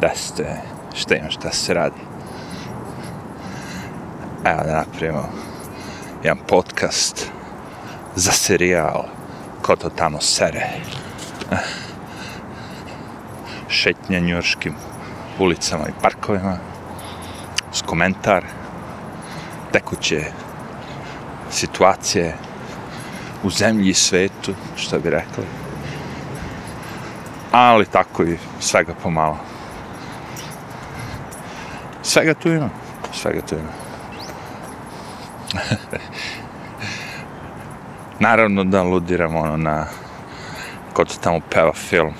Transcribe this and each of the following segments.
da ste, šta ima, šta se radi. Evo da napravimo jedan podcast za serijal ko to tamo sere. Šetnja njurškim ulicama i parkovima s komentar tekuće situacije u zemlji i svetu, što bi rekli. Ali tako i svega pomalo. Svega tu ima. Svega tu ima. Naravno da ludiram ono na ko to tamo peva film.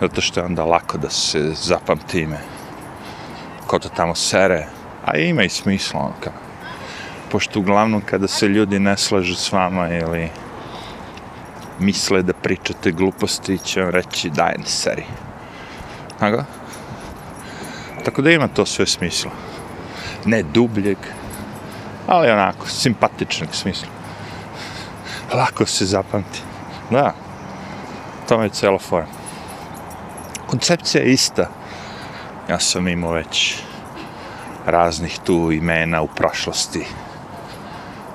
Zato što je onda lako da se zapamti ime. Ko to tamo sere. A ima i smisla ono kao pošto uglavnom kada se ljudi ne slažu s vama ili misle da pričate gluposti, će vam reći daj ne seri. Aga? Tako da ima to sve smisla. Ne dubljeg, ali onako, simpatičnog smisla. Lako se zapamti. Da, to je celo forma. Koncepcija je ista. Ja sam imao već raznih tu imena u prošlosti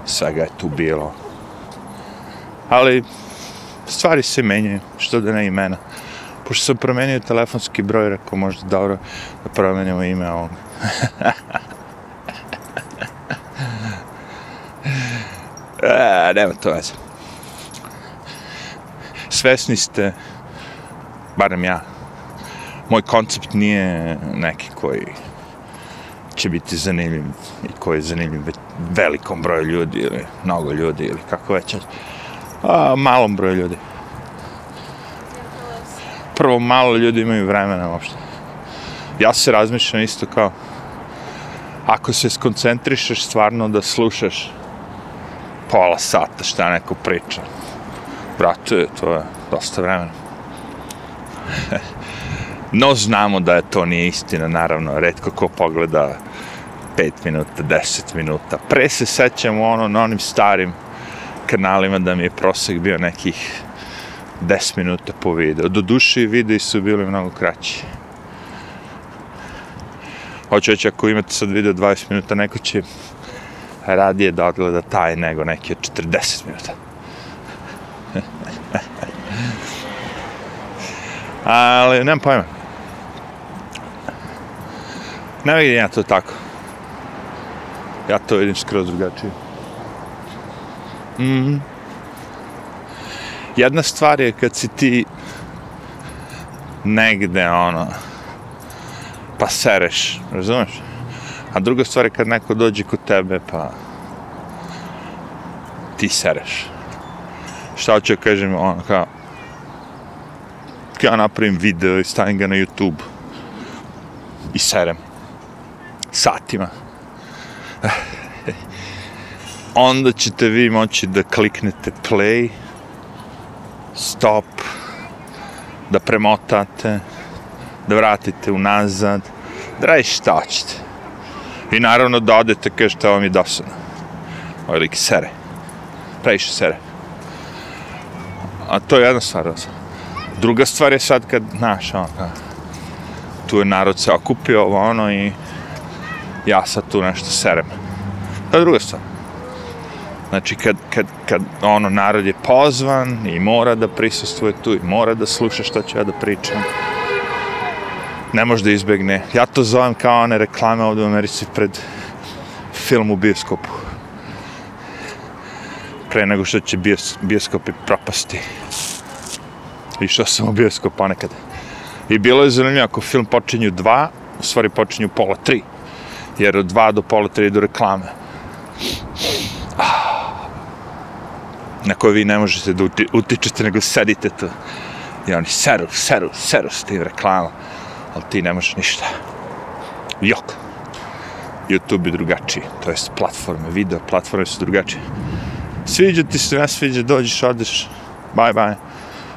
svega je tu bilo. Ali stvari se menjaju, što da ne imena. Pošto sam promenio telefonski broj, rekao možda dobro da promenimo ime ovog. e, nema to veze. Svesni ste, barem ja, moj koncept nije neki koji će biti zanimljiv i koji je zanimljiv velikom broju ljudi ili mnogo ljudi ili kako već a, malom broju ljudi prvo malo ljudi imaju vremena uopšte. Ja se razmišljam isto kao ako se skoncentrišeš stvarno da slušaš pola sata šta neko priča brate, to je dosta vremena. No znamo da je to nije istina naravno, redko ko pogleda 5 minuta, 10 minuta. Pre se sećam ono, na onim starim kanalima da mi je prosek bio nekih 10 minuta po videu. Do duše i videi su bili mnogo kraći. Hoću reći, ako imate sad video 20 minuta, neko će radije da odgleda taj nego neki od 40 minuta. Ali, nemam pojma. Ne vidim ja to tako. Ja to vidim skroz drugačije. Mm. Jedna stvar je kad si ti negde, ono, pa sereš, razumeš? A druga stvar je kad neko dođe kod tebe, pa ti sereš. Šta hoću kažem, ono, kao, ja napravim video i stavim ga na YouTube i serem satima onda ćete vi moći da kliknete play, stop, da premotate, da vratite unazad, da radite šta ćete. I naravno da odete kaže šta vam je dosadno. Ovo je lik sere. Previše sere. A to je jedna stvar. Druga stvar je sad kad, znaš, ono, tu je narod se okupio, ovo ono, i ja sad tu nešto serem. To je druga stvar. Znači, kad, kad, kad ono, narod je pozvan i mora da prisustuje tu i mora da sluša što ću ja da pričam, ne može da izbegne. Ja to zovem kao one reklame ovdje u Americi pred film u bioskopu. Pre nego što će bios, bioskopi propasti. I što sam u bioskopu ponekad. I bilo je zanimljivo, ako film počinju dva, u stvari počinju pola tri. Jer od dva do pola tri idu reklame na koje vi ne možete da utičete, nego sedite tu. I oni seru, seru, seru s tim reklama. Ali ti ne možeš ništa. Jok. YouTube je drugačiji. To jest platforme, video platforme su drugačije. Sviđa ti se, ne sviđa, dođeš, odeš. Bye, bye.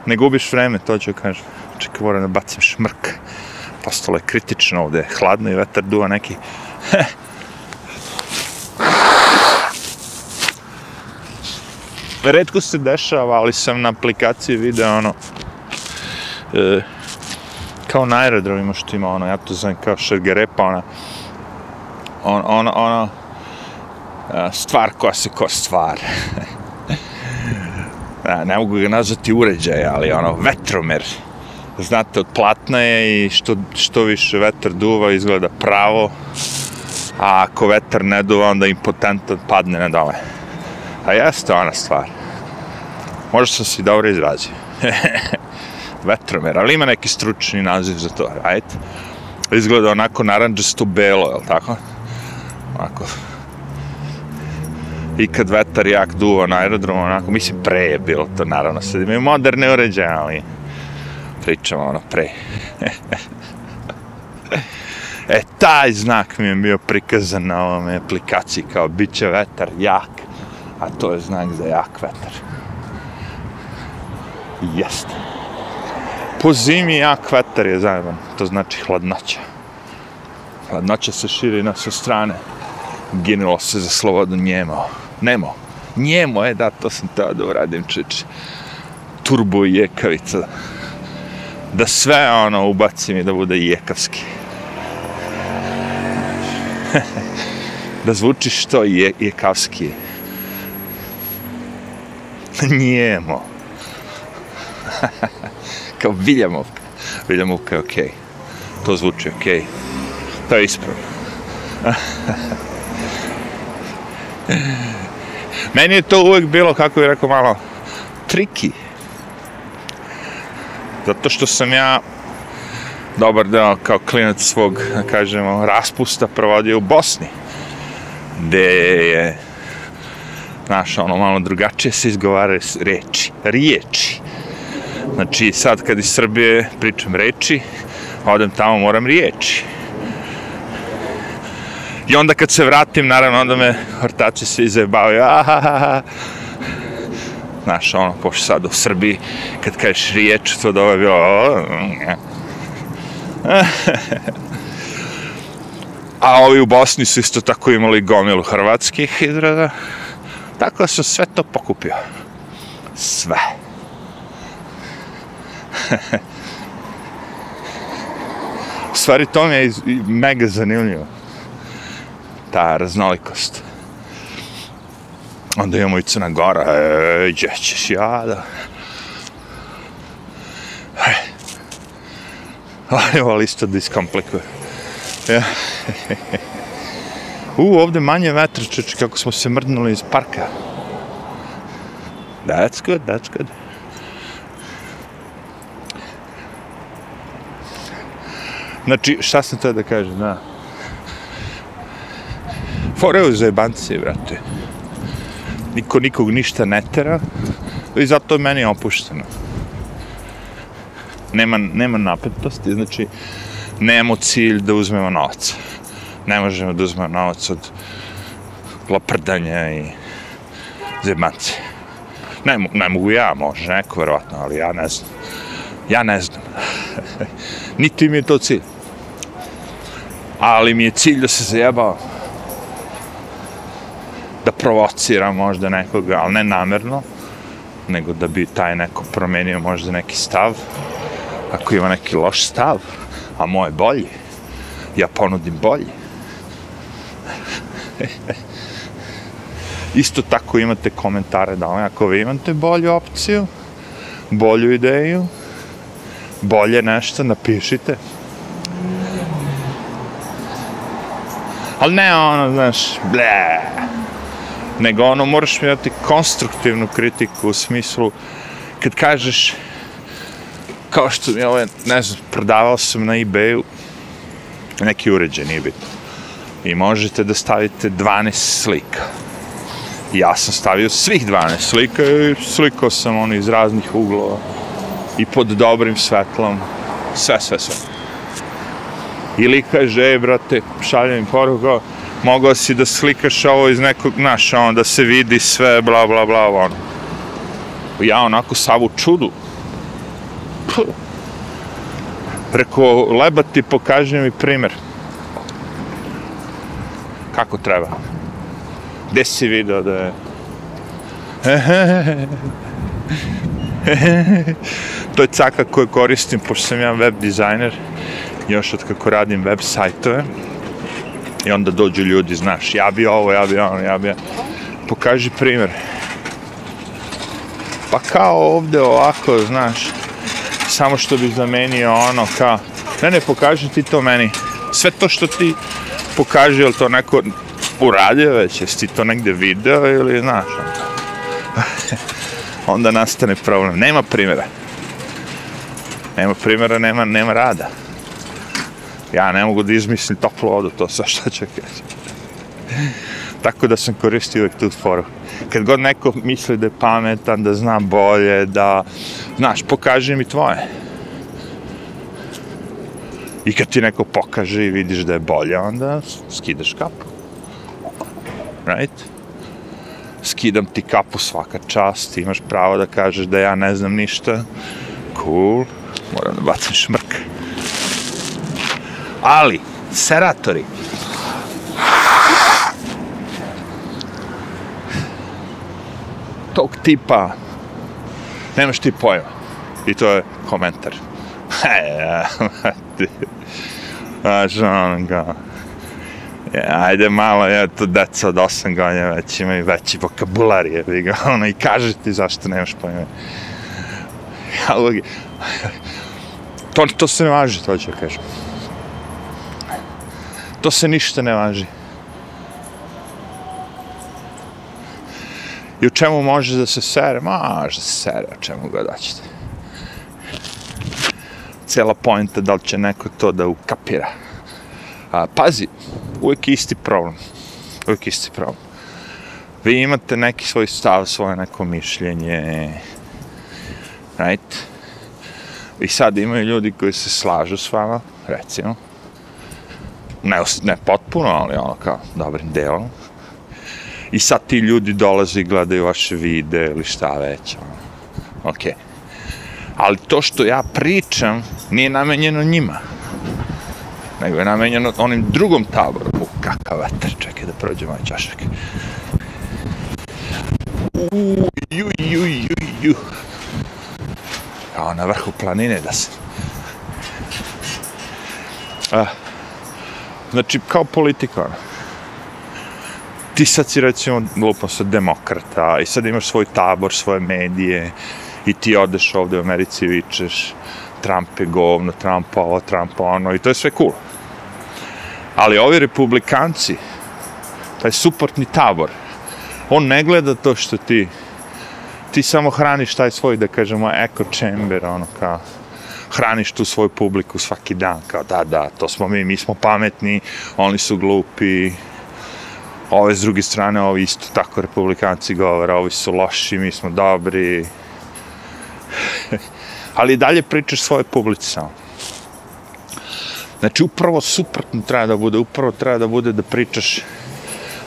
Ne gubiš vreme, to ću kažem. Čekaj, moram da bacim šmrk. Postalo je kritično ovde, hladno i vetar duva neki. redko se dešava, ali sam na aplikaciji video ono, e, kao na aerodromima što ima ono, ja to znam kao šergerepa, ona, on, ono, ono, stvar koja se ko stvar. ja, e, ne mogu ga nazvati uređaj, ali ono, vetromer. Znate, od platna je i što, što više vetar duva izgleda pravo, a ako vetar ne duva, onda impotentan padne na dole. A jeste ona stvar. Možda sam se dobro izrazio. vetromer, ali ima neki stručni naziv za to, right? Izgleda onako naranđasto belo, je li tako? Onako. I kad vetar jak duva na aerodromu, onako, mislim, pre je bilo to, naravno, sad imaju moderne uređaje, ali pričamo ono pre. e, taj znak mi je bio prikazan na ovome aplikaciji, kao bit će vetar jak, a to je znak za jak vetar. Jeste. Po zimi jak vetar je zajeban, to znači hladnoća. Hladnoća se širi na sve strane. Ginulo se za slobodu njemo. Nemo. Njemo, je, da, to sam teo da uradim, čič. Turbo i jekavica. Da sve ono ubacim i da bude jekavski. da zvuči što je jekavski. Njemo. kao Viljamovka. Viljamovka je okej. Okay. To zvuči okej. Okay. To je ispravno. Meni je to uvek bilo, kako bih rekao, malo triki. Zato što sam ja dobar deo kao klinac svog, da kažemo, raspusta provodio u Bosni. Gde je znaš, ono, malo drugačije se izgovara reči, riječi. Znači, sad kad iz Srbije pričam reči, odem tamo, moram riječi. I onda kad se vratim, naravno, onda me ortači se izajebavaju. Znaš, ono, pošto sad u Srbiji, kad kažeš riječ, to da ovo je bilo... A ovi u Bosni su isto tako imali gomilu hrvatskih izrada. Tako da sam sve to pokupio. Sve u stvari, to mi je mega zanimljivo. Ta raznolikost. Onda imamo i Crna Gora. E, gdje ćeš ja da... Ali ovo listo diskomplikuje. Ja. U, ovde manje vetra, čeče, kako smo se mrdnuli iz parka. That's good, that's good. Znači, šta sam to da kažem, da? Foreo za zajebanci, brate. Niko nikog ništa ne tera i zato je meni opušteno. Nema, nema napetosti, znači, nemamo cilj da uzmemo novac. Ne možemo da uzmemo novac od laprdanja i zebanci. Ne, ne mogu ja, može neko, verovatno, ali ja ne znam. Ja ne znam. Niti mi je to cilj ali mi je cilj da se zajebao da provociram možda nekoga, ali ne namerno, nego da bi taj neko promenio možda neki stav, ako ima neki loš stav, a moj bolji, ja ponudim bolji. Isto tako imate komentare da ako vi imate bolju opciju, bolju ideju, bolje nešto, napišite. Ali ne ono, znaš, ble. Nego ono, moraš mi dati konstruktivnu kritiku u smislu, kad kažeš, kao što mi ovaj, ne znam, prodavao sam na eBayu neki uređaj, nije bitno. I možete da stavite 12 slika. I ja sam stavio svih 12 slika i slikao sam ono iz raznih uglova i pod dobrim svetlom, sve, sve, sve. Ili kaže, e, brate, šaljem poruku, mogao si da slikaš ovo iz nekog, znaš, on, da se vidi sve, bla, bla, bla, ono. Ja onako savu čudu. Puh. Preko leba ti pokaži mi primjer. Kako treba? Gde si vidio da je... To je caka koju koristim, pošto sam ja web dizajner, još od kako radim web sajtove. I onda dođu ljudi, znaš, ja bi ovo, ja bi ono, ja bi... Pokaži primjer. Pa kao ovde ovako, znaš, samo što bi zamenio ono kao, ne ne, pokaži ti to meni. Sve to što ti pokaži, je to neko uradio već, jesi ti to negde video ili znaš, ono onda nastane problem. Nema primjera. Nema primjera, nema, nema rada. Ja ne mogu da izmislim toplu vodu, to sa šta ću kaći. Tako da sam koristio uvijek tu foru. Kad god neko misli da je pametan, da zna bolje, da, znaš, pokaži mi tvoje. I kad ti neko pokaže i vidiš da je bolje, onda skidaš kapu. Right? Skidam ti kapu svaka čast, imaš pravo da kažeš da ja ne znam ništa. Cool. Moram da bacim šmrka. Ali, seratori. Tog tipa nemaš ti pojma. I to je komentar. E, Znaš, ono ga... Ja, ajde malo, ja, to deca od 8 godina već imaju veći vokabular, je ga, ono, i kaže ti zašto nemaš pojma. Ja, to, to se ne važi, to ću kažem. To se ništa ne važi. I u čemu može da se sere? Može da se sere, o čemu god hoćete. Cijela pojenta da li će neko to da ukapira. A, pazi, uvijek isti problem. Uvijek isti problem. Vi imate neki svoj stav, svoje neko mišljenje. Right? I sad imaju ljudi koji se slažu s vama, recimo. Ne, ne potpuno, ali ono kao dobrim delom. I sad ti ljudi dolaze i gledaju vaše vide ili šta već. Ono. Ok. Ali to što ja pričam nije namenjeno njima. Nego je namenjeno onim drugom taboru. U, kakav vetar, čekaj da prođe moj čašak. Uuu, ju, ju, ju, ju. Kao na vrhu planine da se... A, znači, kao politika, ono. ti sad si recimo lupo sad demokrata i sad imaš svoj tabor, svoje medije i ti odeš ovde u Americi i vičeš Trump je govno, Trump ovo, Trump ono i to je sve cool. Ali ovi republikanci, taj suportni tabor, on ne gleda to što ti ti samo hraniš taj svoj, da kažemo, echo chamber, ono kao, hraniš tu svoju publiku svaki dan, kao da, da, to smo mi, mi smo pametni, oni su glupi, ove s druge strane, ovi isto tako republikanci govore, ovi su loši, mi smo dobri. Ali dalje pričaš svoje publici samo. Znači, upravo suprotno treba da bude, upravo treba da bude da pričaš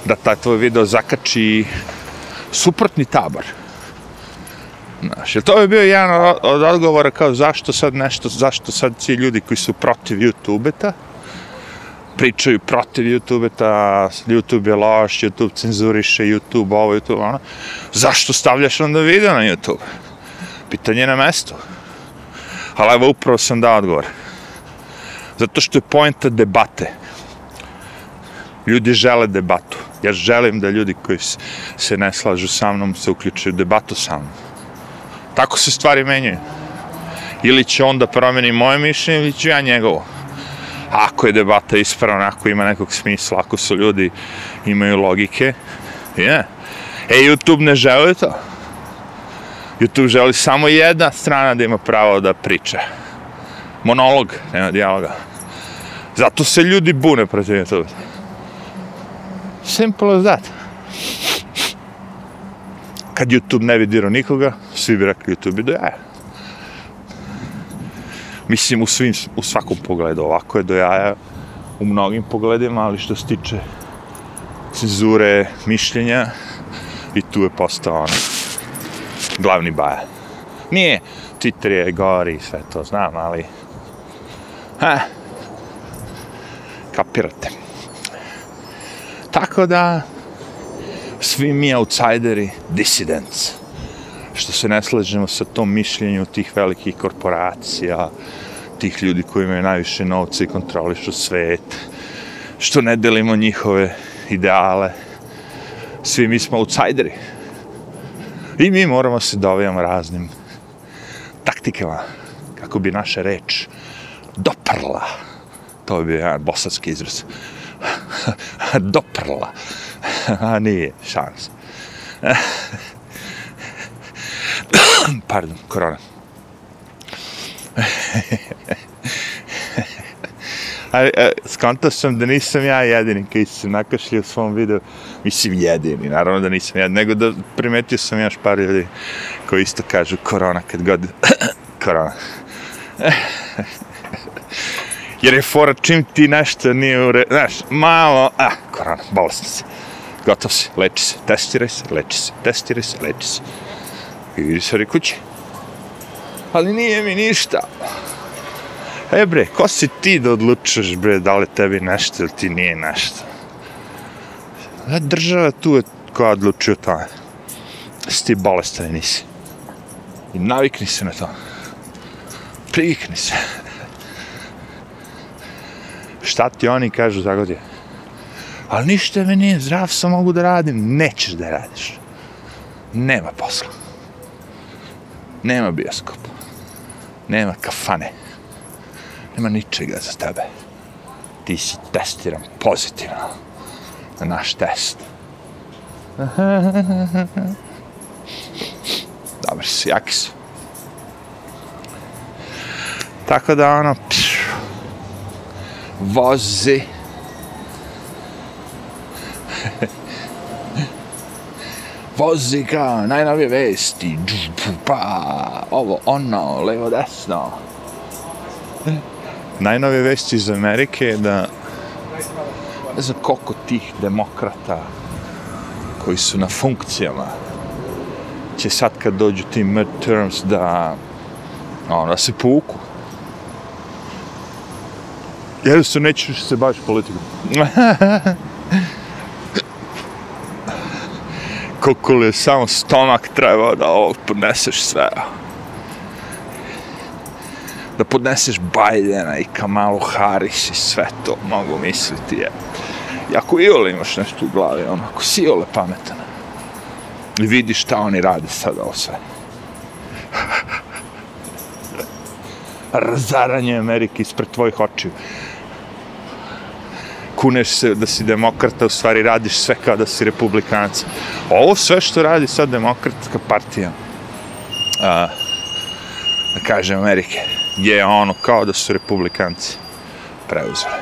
da taj tvoj video zakači suprotni tabor. Znaš, to je bio jedan od odgovora kao zašto sad nešto, zašto sad ti ljudi koji su protiv YouTube-eta, pričaju protiv YouTube-eta, YouTube je loš, YouTube cenzuriše, YouTube ovo, YouTube ono. Zašto stavljaš onda video na YouTube? Pitanje na mestu. Ali evo upravo sam dao odgovor. Zato što je pojenta debate. Ljudi žele debatu. Ja želim da ljudi koji se ne slažu sa mnom se uključuju debatu sa mnom. Tako se stvari menjaju. Ili će onda promeni moje mišljenje, ili ću ja njegovo ako je debata ispravna, ako ima nekog smisla, ako su ljudi imaju logike, je. Yeah. E, YouTube ne želi to. YouTube želi samo jedna strana da ima pravo da priča. Monolog, nema dijaloga. Zato se ljudi bune protiv YouTube. Simple as that. Kad YouTube ne vidio nikoga, svi bi rekli YouTube do jaja. Mislim, u, svim, u svakom pogledu. Ovako je do jaja u mnogim pogledima, ali što se tiče cenzure mišljenja, i tu je postao on glavni baja. Nije, Twitter je gori i sve to znam, ali... Ha, kapirate. Tako da, svi mi outsideri, dissidents. što se ne slažemo sa tom mišljenju tih velikih korporacija, tih ljudi koji imaju najviše novca i kontrolišu svet, što ne delimo njihove ideale. Svi mi smo outsideri. I mi moramo se dovijamo raznim taktikama kako bi naša reč doprla. To bi jedan bosanski izraz. doprla. A nije šans. Pardon, korona. Ali, e, skontao sam da nisam ja jedini koji se nakašlio u svom videu. Mislim, jedini, naravno da nisam jedini, nego da primetio sam još par ljudi koji isto kažu korona kad god... korona. Jer je fora čim ti nešto nije u re... Znaš, malo... Ah, korona, bolestno se. Gotov si, leči se, testiraj se, leči se, testiraj se, leči se. I vidi se kući. Ali nije mi ništa. E bre, ko si ti da odlučuješ bre, da li tebi nešto ili ti nije nešto? E, država tu je koja odlučuje o tome. Si ti bolestan nisi. I navikni se na to. Privikni se. Šta ti oni kažu za godine? Ali ništa me nije, zdrav sam mogu da radim. Nećeš da radiš. Nema posla. Nema bioskopa. Nema kafane nema ničega za tebe. Ti si testiran pozitivno na naš test. Dobar si, jaki su. Tako da ono, pšu, vozi. Vozi kao najnovije vesti. Pa, ovo, ono, levo, desno najnove vesti iz Amerike je da ne znam koliko tih demokrata koji su na funkcijama će sad kad dođu ti midterms da ono, da se puku. Jednostavno nećeš se baviš politikom. koliko li je samo stomak treba da ovo podneseš sve da podneseš Bajdena i Kamalu Harris i sve to mogu misliti je. I ako i ole imaš nešto u glavi, ono, ako si ole pametan i vidiš šta oni rade sad ovo sve. Razaranje Amerike ispred tvojih očiju. Kuneš se da si demokrata, u stvari radiš sve kao da si republikanac. Ovo sve što radi sad demokratska partija, a, da kažem Amerike, je ono kao da su republikanci preuzeli.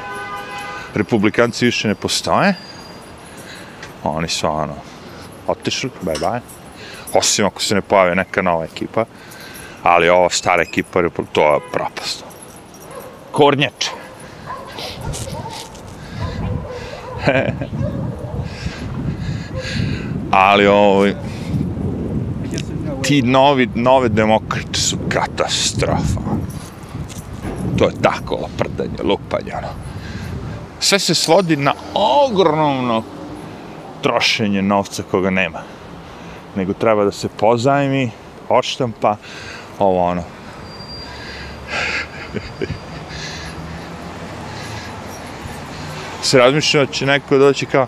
Republikanci više ne postoje. Oni su ono, otišli, bye bye. Osim ako se ne pojavi neka nova ekipa. Ali ova stara ekipa, to je propast. Kornjač. ali ovo, ti novi, nove demokrate su katastrofa to je tako laprdanje, lupanje, ono. Sve se svodi na ogromno trošenje novca koga nema. Nego treba da se pozajmi, odštampa, ovo ono. Se razmišljao da će neko doći kao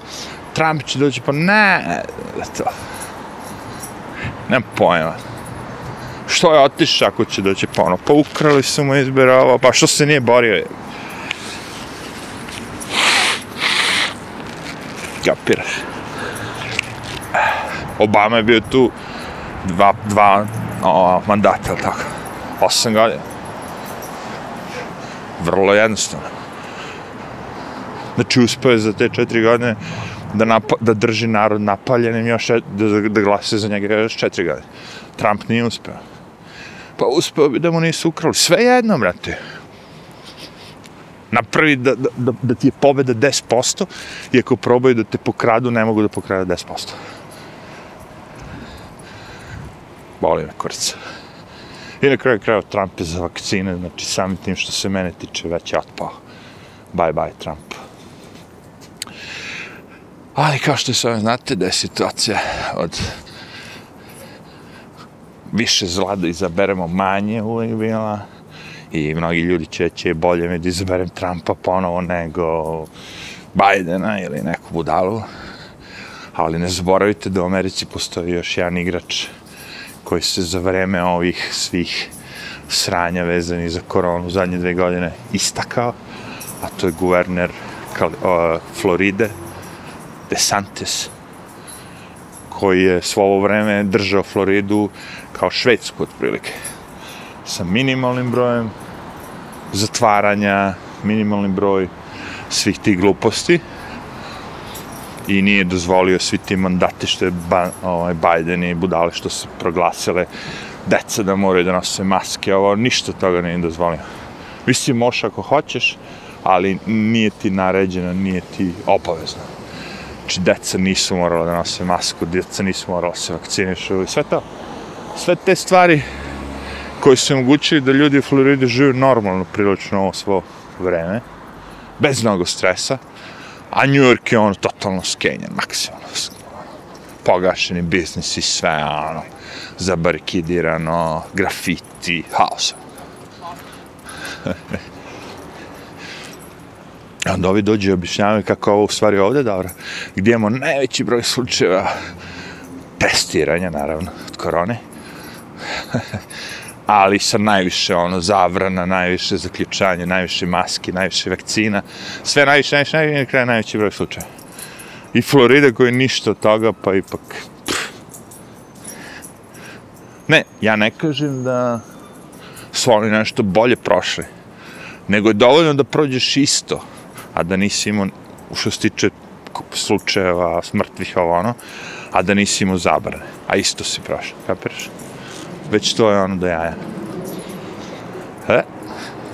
Trump će doći, pa ne, to. Nemam pojma što je otišao ako će doći pa ono, pa ukrali su mu izbira ovo, pa što se nije borio? Kapiraš. Obama je bio tu dva, dva o, mandata, tako? Osam godina. Vrlo jednostavno. Znači, uspeo je za te četiri godine da, napa, da drži narod napaljenim još, da, da glase za njega još četiri godine. Trump nije uspio pa uspeo bi da mu nisu ukrali. Sve jedno, brate. Napravi da, da, da, da ti je pobeda 10%, i ako probaju da te pokradu, ne mogu da pokradu 10%. Boli me kurca. I na kraju kraju Trump je za vakcine, znači samim tim što se mene tiče već je otpao. Bye bye Trump. Ali kao što sam znate da je situacija od više zla da izaberemo manje uvijek bila i mnogi ljudi će, će bolje mi da izaberem Trumpa ponovo nego Bajdena ili neku budalu. Ali ne zaboravite da u Americi postoji još jedan igrač koji se za vreme ovih svih sranja vezani za koronu zadnje dve godine istakao, a to je guverner Floride, DeSantis, koji je svo ovo vreme držao Floridu kao Švedsku otprilike. Sa minimalnim brojem zatvaranja, minimalni broj svih tih gluposti i nije dozvolio svi ti mandati što je ba, ovaj, Biden i budale što se proglasile deca da moraju da nose maske, ovo ništa toga nije dozvolio. Mislim, možeš ako hoćeš, ali nije ti naređeno, nije ti obavezno. Znači, deca nisu morala da nose masku, deca nisu morala da se vakcinišu i sve to. Sve te stvari koje su omogućili da ljudi u Floridi žive normalno prilično ovo svo vreme, bez mnogo stresa, a New York je ono totalno skenjen, maksimalno pogašeni biznis i sve, ono, zabarikidirano, grafiti, haos onda ovi dođu i objašnjavaju kako ovo u stvari ovdje dobro, gdje imamo najveći broj slučajeva testiranja, naravno, od korone. ali sa najviše ono zavrana, najviše zaključanje, najviše maski, najviše vakcina, sve najviše, najviše, najviše, najviše, najveći broj slučaja. I Florida koji ništa od toga, pa ipak... Pff. Ne, ja ne kažem da su oni nešto bolje prošli, nego je dovoljno da prođeš isto, a da nisi imao, što se tiče slučajeva smrtvih ovo ono, a da nisi imao zabrane, a isto si prošao, kapiraš? Već to je ono do jaja. E,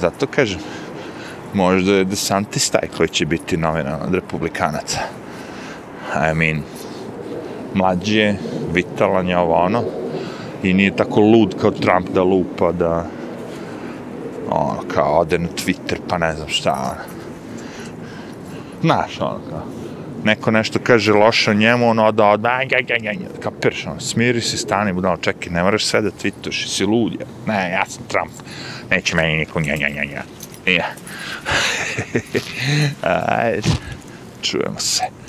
zato kažem, možda je DeSantis taj koji će biti novina od republikanaca. I mean, mlađi je, vitalan je ovo ono, i nije tako lud kao Trump da lupa, da ono, kao ode na Twitter, pa ne znam šta, ono. Znaš, ono, kao, neko nešto kaže loše o njemu, ono, da, da, da, da, da, da, kapiraš, ono, smiri se, stani, budalo, ono, čekaj, ne moraš sve da tweetuješ, si lud, ja. Ne, ja sam Trump, neće meni niko, nja, nja, nja, nja. Ja. Ajde, čujemo se.